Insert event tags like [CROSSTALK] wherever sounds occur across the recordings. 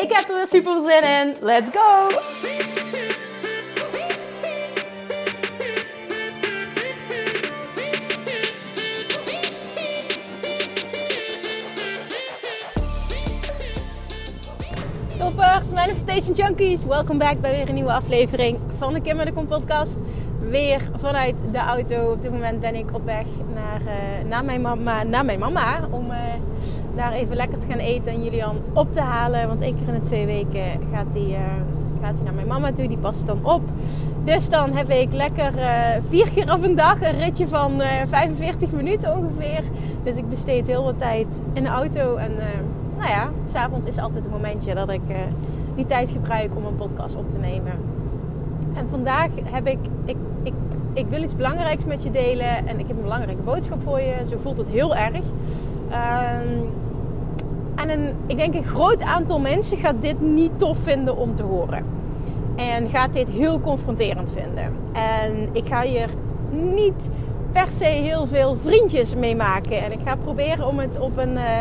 Ik heb er weer super zin in. Let's go! Toppers, Manifestation Junkies. Welkom back bij weer een nieuwe aflevering van de Kim de Kom podcast. Weer vanuit de auto. Op dit moment ben ik op weg naar, uh, naar, mijn, mama, naar mijn mama. Om uh, daar even lekker te gaan eten en Julian op te halen. Want één keer in de twee weken gaat hij, uh, gaat hij naar mijn mama toe. Die past dan op. Dus dan heb ik lekker vier keer op een dag een ritje van 45 minuten ongeveer. Dus ik besteed heel wat tijd in de auto. En nou ja, s'avonds is altijd het momentje dat ik die tijd gebruik om een podcast op te nemen. En vandaag heb ik, ik, ik, ik wil iets belangrijks met je delen. En ik heb een belangrijke boodschap voor je. Zo voelt het heel erg. Um, en een, ik denk een groot aantal mensen gaat dit niet tof vinden om te horen. En gaat dit heel confronterend vinden. En ik ga hier niet per se heel veel vriendjes mee maken. En ik ga proberen om het op een, uh,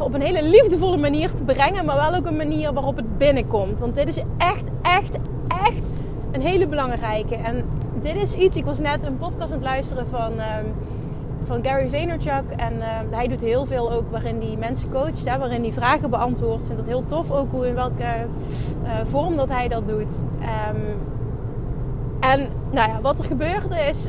op een hele liefdevolle manier te brengen. Maar wel ook een manier waarop het binnenkomt. Want dit is echt, echt, echt een hele belangrijke. En dit is iets, ik was net een podcast aan het luisteren van... Uh, van Gary Vaynerchuk. En uh, hij doet heel veel ook waarin hij mensen coacht, waarin hij vragen beantwoordt. Ik vind dat heel tof ook hoe in welke uh, vorm dat hij dat doet. Um, en nou ja, wat er gebeurde is,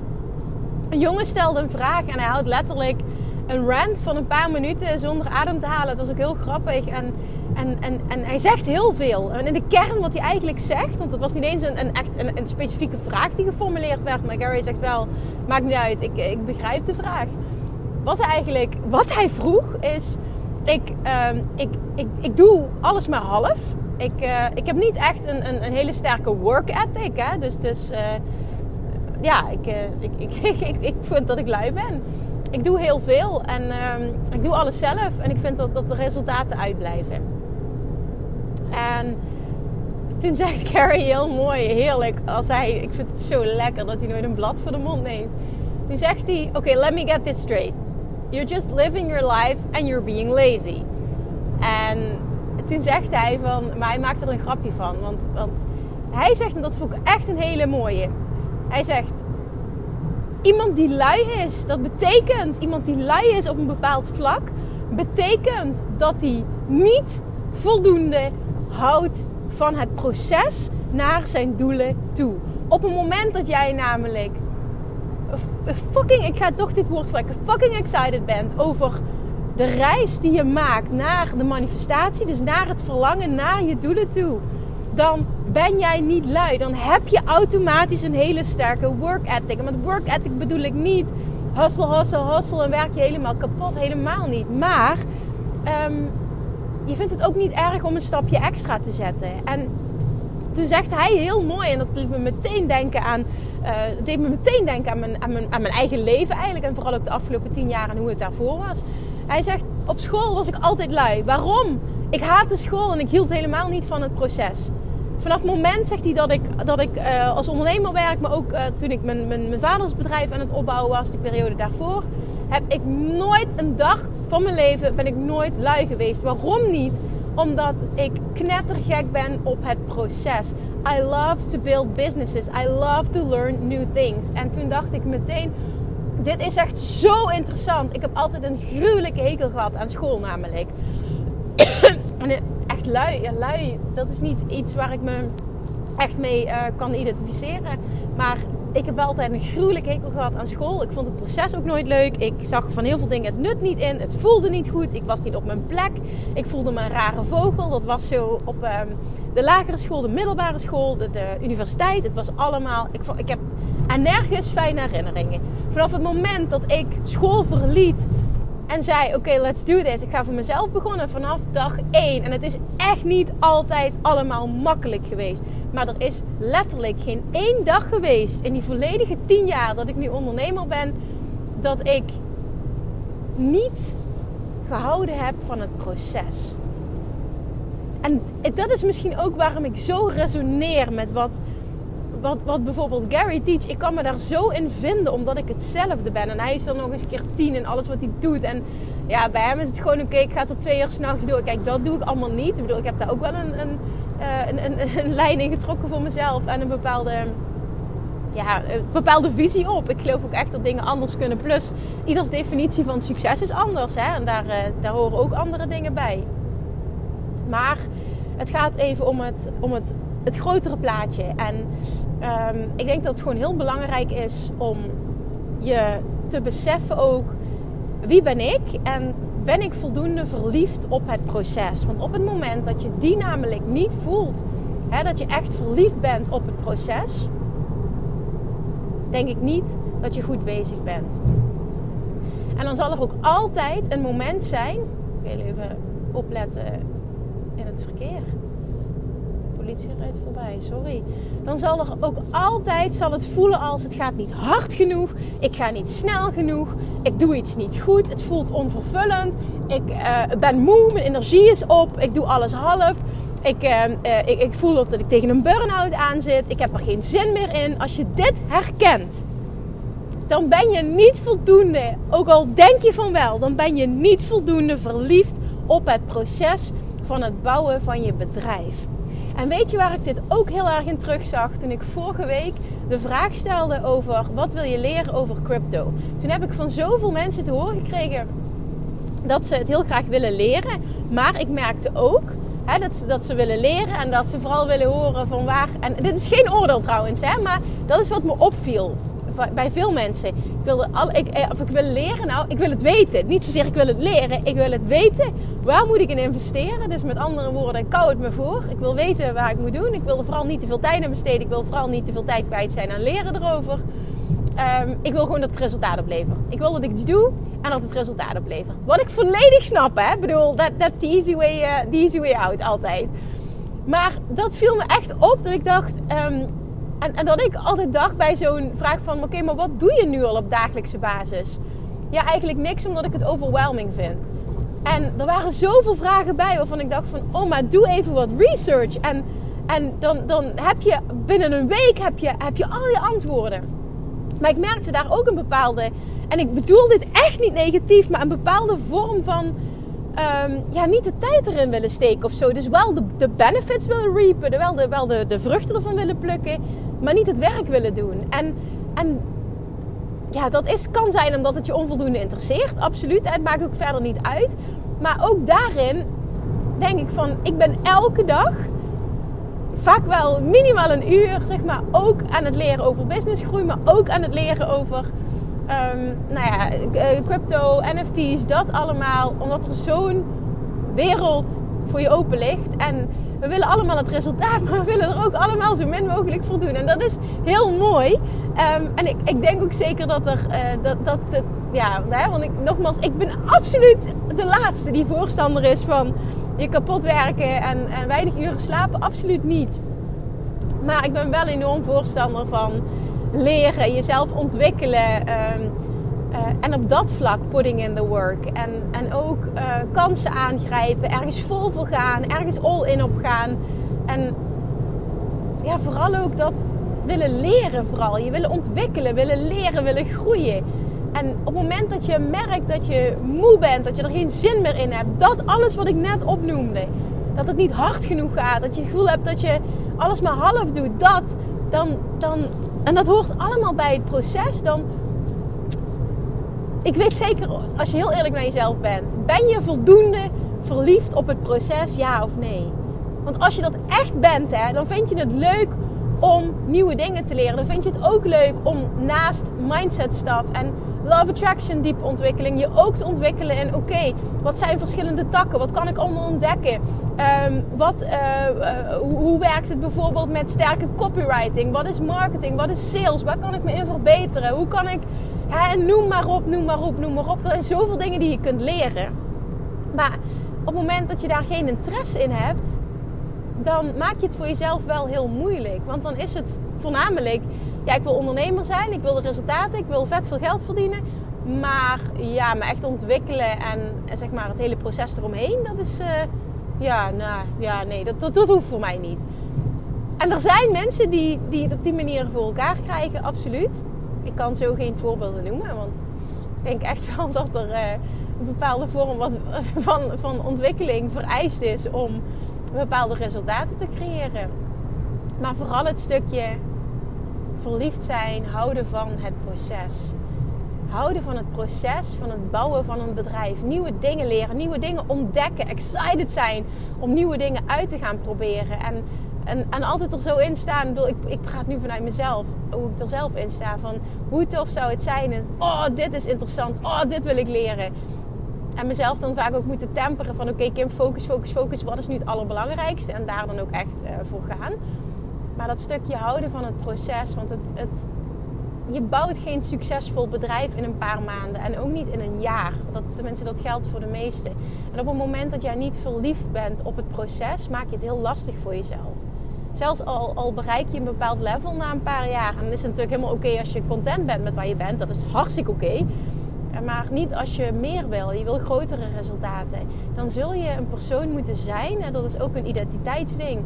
een jongen stelde een vraag en hij houdt letterlijk een rant van een paar minuten zonder adem te halen. Het was ook heel grappig. En, en, en, en hij zegt heel veel. En in de kern wat hij eigenlijk zegt, want het was niet eens een, een echt een, een, specifieke vraag die geformuleerd werd. Maar Gary zegt wel, maakt niet uit, ik, ik begrijp de vraag. Wat eigenlijk, wat hij vroeg is, ik, um, ik, ik, ik doe alles maar half. Ik, uh, ik heb niet echt een, een, een, hele sterke work ethic. Hè? Dus, dus uh, ja, ik, uh, [LAUGHS] ik, ik, ik, vind dat ik lui ben ik doe heel veel en uh, ik doe alles zelf. En ik vind dat, dat de resultaten uitblijven. En toen zegt Carrie heel mooi, heerlijk, als hij, ik vind het zo lekker dat hij nooit een blad voor de mond neemt. Toen zegt hij, oké, okay, let me get this straight. You're just living your life and you're being lazy. En toen zegt hij van, maar hij maakt er een grapje van. Want, want hij zegt, en dat vond ik echt een hele mooie. Hij zegt, Iemand die lui is, dat betekent, iemand die lui is op een bepaald vlak, betekent dat hij niet voldoende houdt van het proces naar zijn doelen toe. Op het moment dat jij namelijk fucking, ik ga toch dit woord spreken, fucking excited bent over de reis die je maakt naar de manifestatie, dus naar het verlangen naar je doelen toe, dan ben jij niet lui. Dan heb je automatisch een hele sterke work ethic. En met work ethic bedoel ik niet hustle, hustle, hustle en werk je helemaal kapot. Helemaal niet. Maar um, je vindt het ook niet erg om een stapje extra te zetten. En toen zegt hij heel mooi, en dat liet me meteen denken aan. Het deed me meteen denken aan mijn, aan, mijn, aan mijn eigen leven eigenlijk. En vooral ook de afgelopen tien jaar en hoe het daarvoor was. Hij zegt, op school was ik altijd lui. Waarom? Ik haatte school en ik hield helemaal niet van het proces vanaf het moment zegt hij dat ik, dat ik uh, als ondernemer werk, maar ook uh, toen ik mijn, mijn, mijn vaders bedrijf aan het opbouwen was, die periode daarvoor, heb ik nooit een dag van mijn leven ben ik nooit lui geweest. Waarom niet? Omdat ik knettergek ben op het proces. I love to build businesses. I love to learn new things. En toen dacht ik meteen, dit is echt zo interessant. Ik heb altijd een gruwelijke hekel gehad aan school namelijk. [COUGHS] en echt lui. Ja, lui, dat is niet iets waar ik me echt mee uh, kan identificeren. Maar ik heb altijd een gruwelijk hekel gehad aan school. Ik vond het proces ook nooit leuk. Ik zag van heel veel dingen het nut niet in. Het voelde niet goed. Ik was niet op mijn plek. Ik voelde me een rare vogel. Dat was zo op um, de lagere school, de middelbare school, de, de universiteit. Het was allemaal... Ik, ik heb nergens fijne herinneringen. Vanaf het moment dat ik school verliet En zei: Oké, let's do this. Ik ga voor mezelf begonnen vanaf dag 1. En het is echt niet altijd allemaal makkelijk geweest. Maar er is letterlijk geen één dag geweest in die volledige 10 jaar dat ik nu ondernemer ben. Dat ik niet gehouden heb van het proces. En dat is misschien ook waarom ik zo resoneer met wat, wat, wat bijvoorbeeld Gary teach. Ik kan me daar zo in vinden, omdat ik hetzelfde ben. En hij is dan nog eens een keer tien in alles wat hij doet. En ja, bij hem is het gewoon, oké, ik ga er twee uur s'nachts door. Kijk, dat doe ik allemaal niet. Ik bedoel, ik heb daar ook wel een, een, een, een, een lijn voor mezelf. En een bepaalde, ja, een bepaalde visie op. Ik geloof ook echt dat dingen anders kunnen. Plus, ieders definitie van succes is anders. Hè? En daar, uh, daar horen ook andere dingen bij. Maar het gaat even om het, om het, het grotere plaatje. En um, ik denk dat het gewoon heel belangrijk is om je te beseffen ook wie ben ik en ben ik voldoende verliefd op het proces. Want op het moment dat je die namelijk niet voelt, hè, dat je echt verliefd bent op het proces, denk ik niet dat je goed bezig bent. En dan zal er ook altijd een moment zijn. Ik wil even opletten in het verkeer. De politie rijdt voorbij, sorry. Dan zal er ook altijd zal het voelen als het gaat niet hard genoeg. Ik ga niet snel genoeg. Ik doe iets niet goed. Het voelt onvervullend. Ik uh, ben moe. Mijn energie is op. Ik doe alles half. Ik, uh, uh, ik, ik voel dat ik tegen een burn-out aan zit. Ik heb er geen zin meer in. Als je dit herkent, dan ben je niet voldoende. Ook al denk je van wel, dan ben je niet voldoende verliefd op het proces van het bouwen van je bedrijf. En weet je waar ik dit ook heel erg in terugzag toen ik vorige week de vraag stelde over wat wil je leren over crypto? Toen heb ik van zoveel mensen te horen gekregen dat ze het heel graag willen leren, maar ik merkte ook hè, dat, ze, dat ze willen leren en dat ze vooral willen horen van waar. En dit is geen oordeel trouwens, hè, maar dat is wat me opviel bij veel mensen. Ik, wilde al, ik, eh, of ik wil leren, nou, ik wil het weten. Niet zozeer ik wil het leren, ik wil het weten. Waar moet ik in investeren? Dus met andere woorden, kou het me voor. Ik wil weten waar ik moet doen. Ik wil er vooral niet te veel tijd aan besteden. Ik wil vooral niet te veel tijd kwijt zijn aan leren erover. Um, ik wil gewoon dat het resultaat oplevert. Ik wil dat ik iets doe en dat het resultaat oplevert. Wat ik volledig snap, hè. Ik bedoel, that's that the easy, way, uh, the easy way out, altijd. Maar dat viel me echt op dat ik dacht... Um, en, en, dat ik altijd dacht bij zo'n vraag van... Oké, maar wat doe je nu al op dagelijkse basis? Ja, eigenlijk niks, omdat ik het overwhelming vind. En er waren zoveel vragen bij waarvan ik dacht van... Oh, maar doe even wat research. En, en dan, dan heb je binnen een week heb je, heb je al je antwoorden. Maar ik merkte daar ook een bepaalde... En ik bedoel dit echt niet negatief, maar een bepaalde vorm van... Um, ja, niet de tijd erin willen steken of zo. Dus wel de, de benefits willen reapen, wel, de, wel de, de vruchten ervan willen plukken maar niet het werk willen doen. En, en ja, dat is, kan zijn omdat het je onvoldoende interesseert, absoluut. Het maakt ook verder niet uit. Maar ook daarin denk ik van, ik ben elke dag vaak wel minimaal een uur, zeg maar, ook aan het leren over businessgroei, maar ook aan het leren over um, nou ja, eh, crypto, NFT's, dat allemaal. Omdat er zo'n wereld voor je open ligt. En we willen allemaal het resultaat, [LAUGHS] maar we willen er ook allemaal zo min mogelijk voor doen. En dat is heel mooi. Um, en ik, ik, denk ook zeker dat er, uh, dat, dat het, ja, hè, want ik, nogmaals, ik ben absoluut de laatste die voorstander is van je kapot werken en, en weinig uren slapen. Absoluut niet. Maar ik ben wel enorm voorstander van leren, jezelf ontwikkelen. Um, uh, en op dat vlak putting in the work. En, en ook uh, kansen aangrijpen, ergens vol voor gaan, ergens all in op gaan. En ja, vooral ook dat willen leren vooral. Je willen ontwikkelen, willen leren, willen groeien. En op het moment dat je merkt dat je moe bent, dat je er geen zin meer in hebt, dat alles wat ik net opnoemde, dat het niet hard genoeg gaat, dat je het gevoel hebt dat je alles maar half doet, dat, dan, dan, en dat hoort allemaal bij het proces, dan ik weet zeker, als je heel eerlijk naar jezelf bent, ben je voldoende verliefd op het proces, ja of nee? Want als je dat echt bent, hè, dan vind je het leuk om nieuwe dingen te leren. Dan vind je het ook leuk om naast mindset stuff en love attraction diepe ontwikkeling je ook te ontwikkelen in oké, wat zijn verschillende takken? Wat kan ik allemaal ontdekken? Um, wat, uh, uh, hoe werkt het bijvoorbeeld met sterke copywriting? Wat is marketing? Wat is sales? Waar kan ik me in verbeteren? Hoe kan ik En noem maar op, noem maar op, noem maar op. Er zijn zoveel dingen die je kunt leren. Maar op het moment dat je daar geen interesse in hebt, dan maak je het voor jezelf wel heel moeilijk. Want dan is het voornamelijk, ja, ik wil ondernemer zijn, ik wil de resultaten, ik wil vet veel geld verdienen. Maar ja, me echt ontwikkelen en, zeg maar het hele proces eromheen, dat is, uh, ja, nou, ja, nee, dat, dat, hoeft voor mij niet. En er zijn mensen die, die op die manier voor elkaar krijgen, absoluut. Ik kan zo geen voorbeelden noemen, want ik denk echt wel [LAUGHS] dat er uh, een bepaalde vorm wat, [LAUGHS] van, van ontwikkeling vereist is om bepaalde resultaten te creëren. Maar vooral het stukje verliefd zijn, houden van het proces. Houden van het proces van het bouwen van een bedrijf. Nieuwe dingen leren, nieuwe dingen ontdekken. Excited zijn om nieuwe dingen uit te gaan proberen. En, en, en altijd er zo in staan. Ik, bedoel, ik, ik praat nu vanuit mezelf. Hoe ik er zelf in sta. Van hoe tof zou het zijn. Oh, dit is interessant. Oh, dit wil ik leren. En mezelf dan vaak ook moeten temperen van oké Kim, focus, focus, focus. Wat is nu het allerbelangrijkste? En daar dan ook echt uh, voor gaan. Maar dat stukje houden van het proces. Want het, het, je bouwt geen succesvol bedrijf in een paar maanden. En ook niet in een jaar. Dat, tenminste, dat geldt voor de meesten. En op het moment dat jij niet verliefd bent op het proces, maak je het heel lastig voor jezelf. Zelfs al, al bereik je een bepaald level na een paar jaar. En dan is het natuurlijk helemaal oké als je content bent met waar je bent. Dat is hartstikke oké. Maar niet als je meer wil, je wil grotere resultaten. Dan zul je een persoon moeten zijn, en dat is ook een identiteitsding,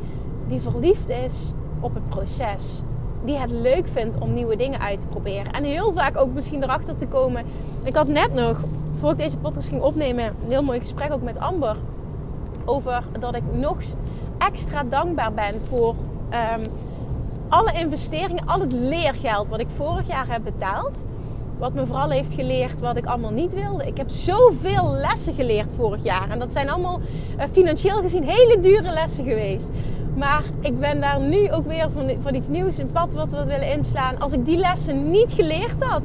die verliefd is op het proces. Die het leuk vindt om nieuwe dingen uit te proberen. En heel vaak ook misschien erachter te komen. Ik had net nog, voor ik deze podcast ging opnemen, een heel mooi gesprek ook met Amber. Over dat ik nog extra dankbaar ben voor ehm, alle investeringen, al het leergeld wat ik vorig jaar heb betaald wat me vooral heeft geleerd wat ik allemaal niet wilde. Ik heb zoveel lessen geleerd vorig jaar. En dat zijn allemaal uh, financieel gezien hele dure lessen geweest. Maar ik ben daar nu ook weer van, van iets nieuws, een pad wat we willen inslaan. Als ik die lessen niet geleerd had,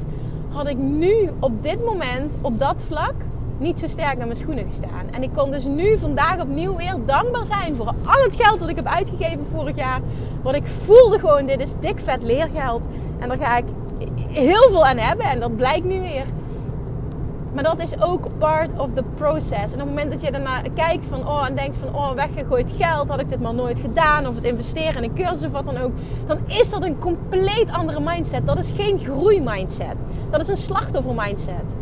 had ik nu op dit moment, op dat vlak, niet zo sterk naar mijn schoenen gestaan. En ik kon dus nu vandaag opnieuw weer dankbaar zijn voor al het geld dat ik heb uitgegeven vorig jaar. Wat ik voelde gewoon, dit is dik vet leergeld. En daar ga ik heel veel aan hebben. En dat blijkt nu weer. Maar dat is ook part of the process. En op het moment dat je daarna kijkt van, oh, en denkt van, oh, weggegooid geld, had ik dit maar nooit gedaan. Of het investeren in een cursus of wat dan ook. Dan is dat een compleet andere mindset. Dat is geen groeimindset. Dat is een slachtoffer mindset.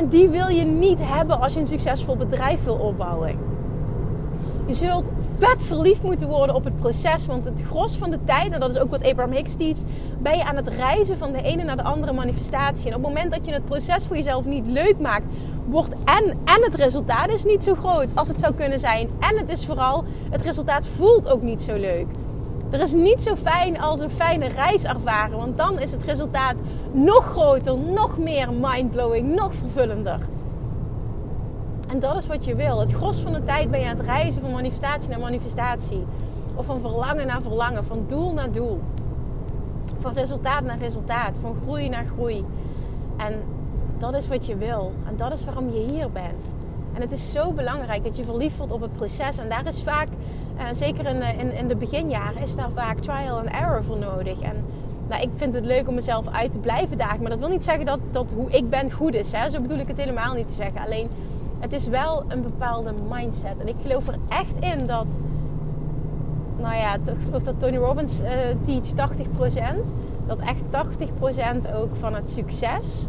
En die wil je niet hebben als je een succesvol bedrijf wil opbouwen. Je zult vet verliefd moeten worden op het proces. Want het gros van de tijd, en dat is ook wat Abraham Hicks teach, ben je aan het reizen van de ene naar de andere manifestatie. En op het moment dat je het proces voor jezelf niet leuk maakt, wordt en, en het resultaat is niet zo groot als het zou kunnen zijn. En het is vooral, het resultaat voelt ook niet zo leuk. Er is niet zo fijn als een fijne reis ervaren, want dan is het resultaat nog groter, nog meer mindblowing, nog vervullender. En dat is wat je wil. Het gros van de tijd ben je aan het reizen van manifestatie naar manifestatie. Of van verlangen naar verlangen, van doel naar doel. Van resultaat naar resultaat, van groei naar groei. En dat is wat je wil. En dat is waarom je hier bent. En het is zo belangrijk dat je verliefd wordt op het proces. En daar is vaak, eh, zeker in, in, in de beginjaren, is daar vaak trial and error voor nodig. En nou, ik vind het leuk om mezelf uit te blijven dagen. Maar dat wil niet zeggen dat, dat hoe ik ben goed is. Hè? Zo bedoel ik het helemaal niet te zeggen. Alleen het is wel een bepaalde mindset. En ik geloof er echt in dat, nou ja, of dat Tony Robbins uh, teach 80%. Dat echt 80% ook van het succes,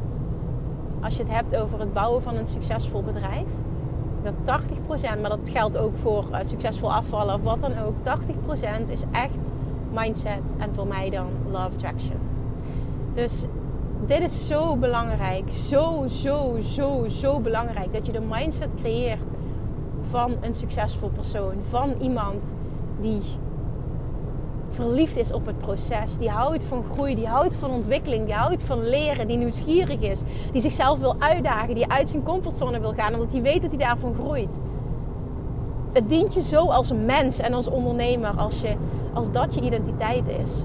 als je het hebt over het bouwen van een succesvol bedrijf, dat 80%, maar dat geldt ook voor uh, succesvol afvallen of wat dan ook, 80% is echt mindset en voor mij dan love attraction. Dus dit is zo belangrijk. Zo, zo, zo, zo belangrijk. Dat je de mindset creëert van een succesvol persoon. Van iemand die verliefd is op het proces. Die houdt van groei, die houdt van ontwikkeling, die houdt van leren, die nieuwsgierig is. Die zichzelf wil uitdagen, die uit zijn comfortzone wil gaan, omdat hij weet dat hij daarvan groeit. Het dient je zo als mens en als ondernemer als, je, als dat je identiteit is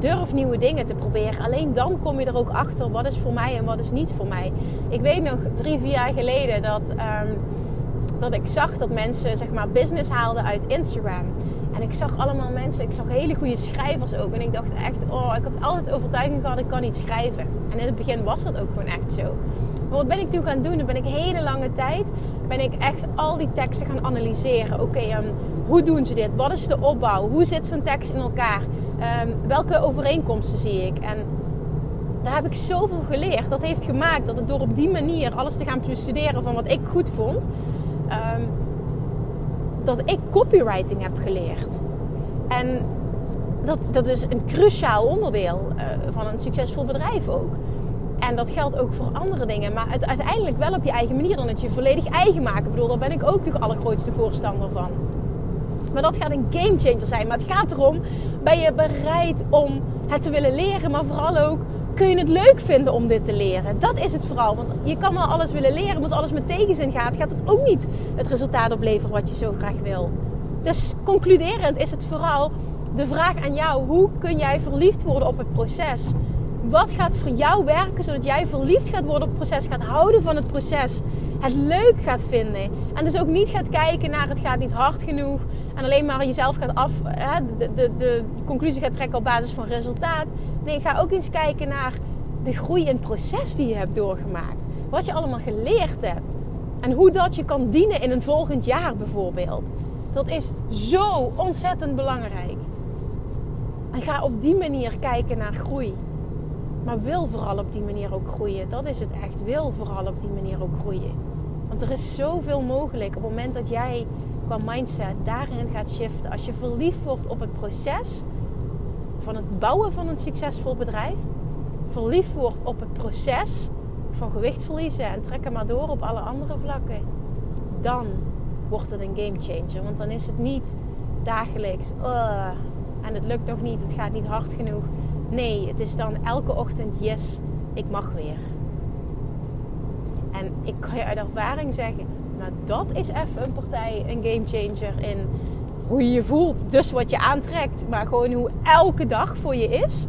durf nieuwe dingen te proberen. Alleen dan kom je er ook achter wat is voor mij en wat is niet voor mij. Ik weet nog drie, vier jaar geleden dat, ehm, dat ik zag dat mensen zeg maar business haalden uit Instagram. En ik zag allemaal mensen, ik zag hele goede schrijvers ook. En ik dacht echt, oh, ik had altijd overtuiging gehad, ik kan niet schrijven. En in het begin was dat ook gewoon echt zo. Maar wat ben ik toen gaan doen? Dan ben ik hele lange tijd, ben ik echt al die teksten gaan analyseren. Oké, ehm, hoe doen ze dit? Wat is de opbouw? Hoe zit zo'n tekst in elkaar? Um, welke overeenkomsten zie ik? En daar heb ik zoveel geleerd. Dat heeft gemaakt dat het door op die manier alles te gaan bestuderen van wat ik goed vond, um, dat ik copywriting heb geleerd. En dat, dat is een cruciaal onderdeel uh, van een succesvol bedrijf ook. En dat geldt ook voor andere dingen. Maar het uiteindelijk wel op je eigen manier. Dan het je volledig eigen maken. Ik bedoel, daar ben ik ook de allergrootste voorstander van. Maar dat gaat een game changer zijn. Maar het gaat erom, ben je bereid om het te willen leren. Maar vooral ook, kun je het leuk vinden om dit te leren? Dat is het vooral. Want je kan wel alles willen leren, maar als alles met tegenzin gaat, gaat het ook niet het resultaat opleveren wat je zo graag wil. Dus concluderend is het vooral de vraag aan jou: hoe kun jij verliefd worden op het proces? Wat gaat voor jou werken zodat jij verliefd gaat worden op het proces, gaat houden van het proces, het leuk gaat vinden en dus ook niet gaat kijken naar het gaat niet hard genoeg en alleen maar jezelf gaat af, hè, de, de, de conclusie gaat trekken op basis van resultaat. Nee, ga ook eens kijken naar de groei in het proces die je hebt doorgemaakt. Wat je allemaal geleerd hebt. En hoe dat je kan dienen in een volgend jaar bijvoorbeeld. Dat is zo ontzettend belangrijk. En ga op die manier kijken naar groei. Maar wil vooral op die manier ook groeien. Dat is het echt. Wil vooral op die manier ook groeien. Want er is zoveel mogelijk op het moment dat jij qua mindset daarin gaat shiften. Als je verliefd wordt op het proces van het bouwen van een succesvol bedrijf. Verliefd wordt op het proces van gewicht verliezen en trekken maar door op alle andere vlakken. Dan wordt het een game changer. Want dan is het niet dagelijks. Uh, en het lukt nog niet, het gaat niet hard genoeg. Nee, het is dan elke ochtend yes, ik mag weer. En ik kan je uit ervaring zeggen, maar dat is even een partij, een game changer in hoe je je voelt. Dus wat je aantrekt, maar gewoon hoe elke dag voor je is.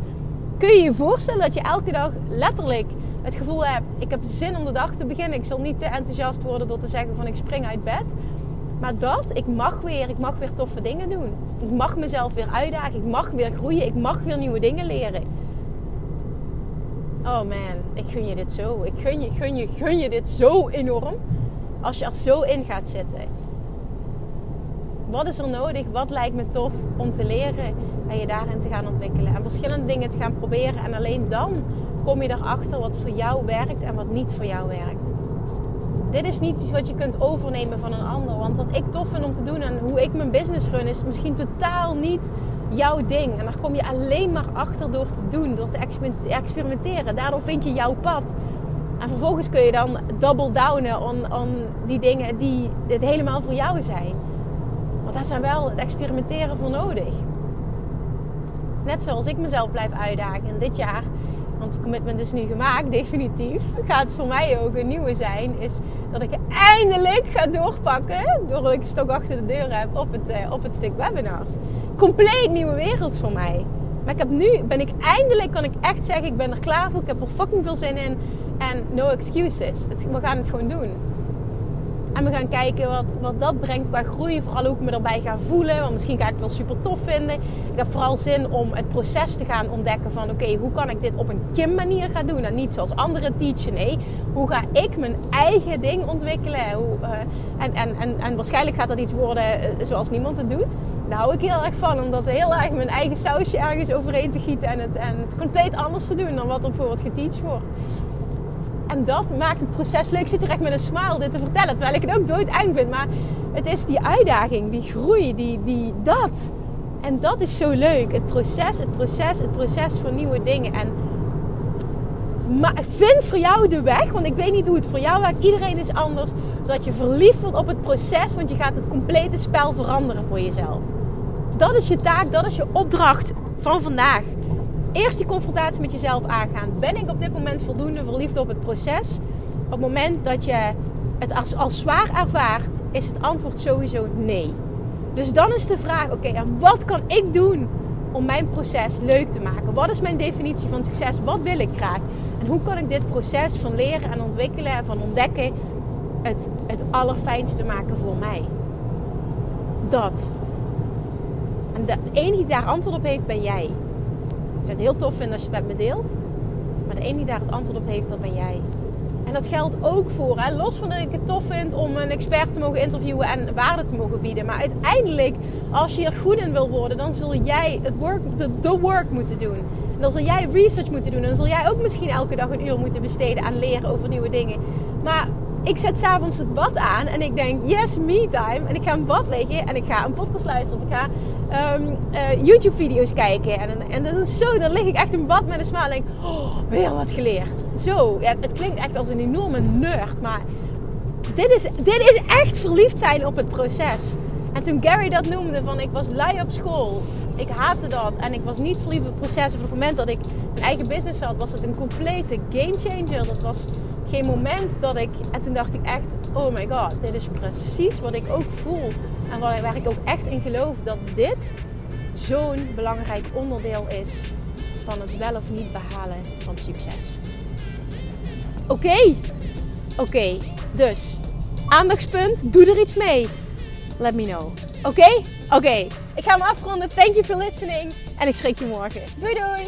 Kun je je voorstellen dat je elke dag letterlijk het gevoel hebt: ik heb zin om de dag te beginnen. Ik zal niet te enthousiast worden door te zeggen van ik spring uit bed. Maar dat, ik mag weer, ik mag weer toffe dingen doen. Ik mag mezelf weer uitdagen. Ik mag weer groeien. Ik mag weer nieuwe dingen leren. Oh man, ik gun je dit zo. Ik gun je, gun je, gun je dit zo enorm. Als je er zo in gaat zitten. Wat is er nodig? Wat lijkt me tof om te leren en je daarin te gaan ontwikkelen? En verschillende dingen te gaan proberen. En alleen dan kom je erachter wat voor jou werkt en wat niet voor jou werkt. Dit is niet iets wat je kunt overnemen van een ander. Want wat ik tof vind om te doen en hoe ik mijn business run is misschien totaal niet jouw ding. En daar kom je alleen maar achter door te doen, door te experimenteren. Daardoor vind je jouw pad. En vervolgens kun je dan double downen on, die dingen die het helemaal voor jou zijn. Want daar zijn wel het experimenteren voor nodig. Net zoals ik mezelf blijf uitdagen. En dit jaar, want het commitment is nu gemaakt, [LAUGHS] definitief. Gaat voor mij ook een nieuwe zijn. Is dat ik eindelijk ga doorpakken. Doordat ik stok achter de deur heb op het, uh, op het stuk webinars. Compleet nieuwe wereld voor mij. Maar ik heb nu, ben ik eindelijk, kan ik echt zeggen, ik ben er klaar voor. Ik heb er fucking veel zin in. En no excuses. we gaan het gewoon doen. En we gaan kijken wat, wat dat brengt qua groei. Vooral ik me erbij ga voelen. Want misschien ga ik het wel super tof vinden. Ik heb vooral zin om het proces te gaan ontdekken van... Oké, hoe kan ik dit op een Kim manier gaan doen? En niet zoals anderen teachen. Nee, hoe ga ik mijn eigen ding ontwikkelen? Hoe, uh, en, en, en, en waarschijnlijk gaat dat iets worden uh, zoals niemand het doet. Daar hou ik heel erg van. Om dat heel erg mijn eigen sausje ergens overheen te gieten. En het, en het compleet anders te doen dan wat er bijvoorbeeld geteacht wordt. En dat maakt het proces leuk. Ik zit direct met een smile dit te vertellen. Terwijl ik het ook nooit eng vind. Maar het is die uitdaging, die groei, die, die, dat. En dat is zo leuk. Het proces, het proces, het proces van nieuwe dingen. En vind voor jou de weg. Want ik weet niet hoe het voor jou werkt. Iedereen is anders. Zodat je verliefd wordt op het proces. Want je gaat het complete spel veranderen voor jezelf. Dat is je taak. Dat is je opdracht van vandaag eerst die confrontatie met jezelf aangaan. Ben ik op dit moment voldoende verliefd op het proces? Op het moment dat je het als, als zwaar ervaart, is het antwoord sowieso nee. Dus dan is de vraag: oké, wat kan ik doen om mijn proces leuk te maken? Wat is mijn definitie van succes? Wat wil ik graag? En hoe kan ik dit proces van leren en ontwikkelen en van ontdekken het, het allerfijnste maken voor mij? Dat. En de enige die daar antwoord op heeft, ben jij. Ik zou het heel tof vinden als je het met me deelt. Maar de enige die daar het antwoord op heeft, dat ben jij. En dat geldt ook voor, hè? los van dat ik het tof vind om een expert te mogen interviewen en waarde te mogen bieden. Maar uiteindelijk, als je er goed in wil worden, dan zul jij het work, work moeten doen. En dan zul jij research moeten doen. En dan zul jij ook misschien elke dag een uur moeten besteden aan leren over nieuwe dingen. Maar ik zet s'avonds het bad aan en ik denk, yes, me time. En ik ga in bad liggen en ik ga een podcast luisteren. Of ik ga um, uh, YouTube-video's kijken. En, en dan, zo, dan lig ik echt in bad met een smaal en denk, oh, weer wat geleerd. Zo, ja, het klinkt echt als een enorme nerd, maar dit is, dit is echt verliefd zijn op het proces. En toen Gary dat noemde van ik was lui op school, ik haatte dat en ik was niet verliefd op het proces. Op het moment dat ik mijn eigen business had, was het een complete game changer. Dat was geen moment dat ik. En toen dacht ik echt: oh my god, dit is precies wat ik ook voel. En waar, ik ook echt in geloof dat dit zo'n belangrijk onderdeel is van het wel of niet behalen van succes. Oké, oké, dus aandachtspunt, doe er iets mee. Let me know. Oké? Oké, ik ga hem afronden. Thank you for listening. En ik spreek je morgen. Doei doei!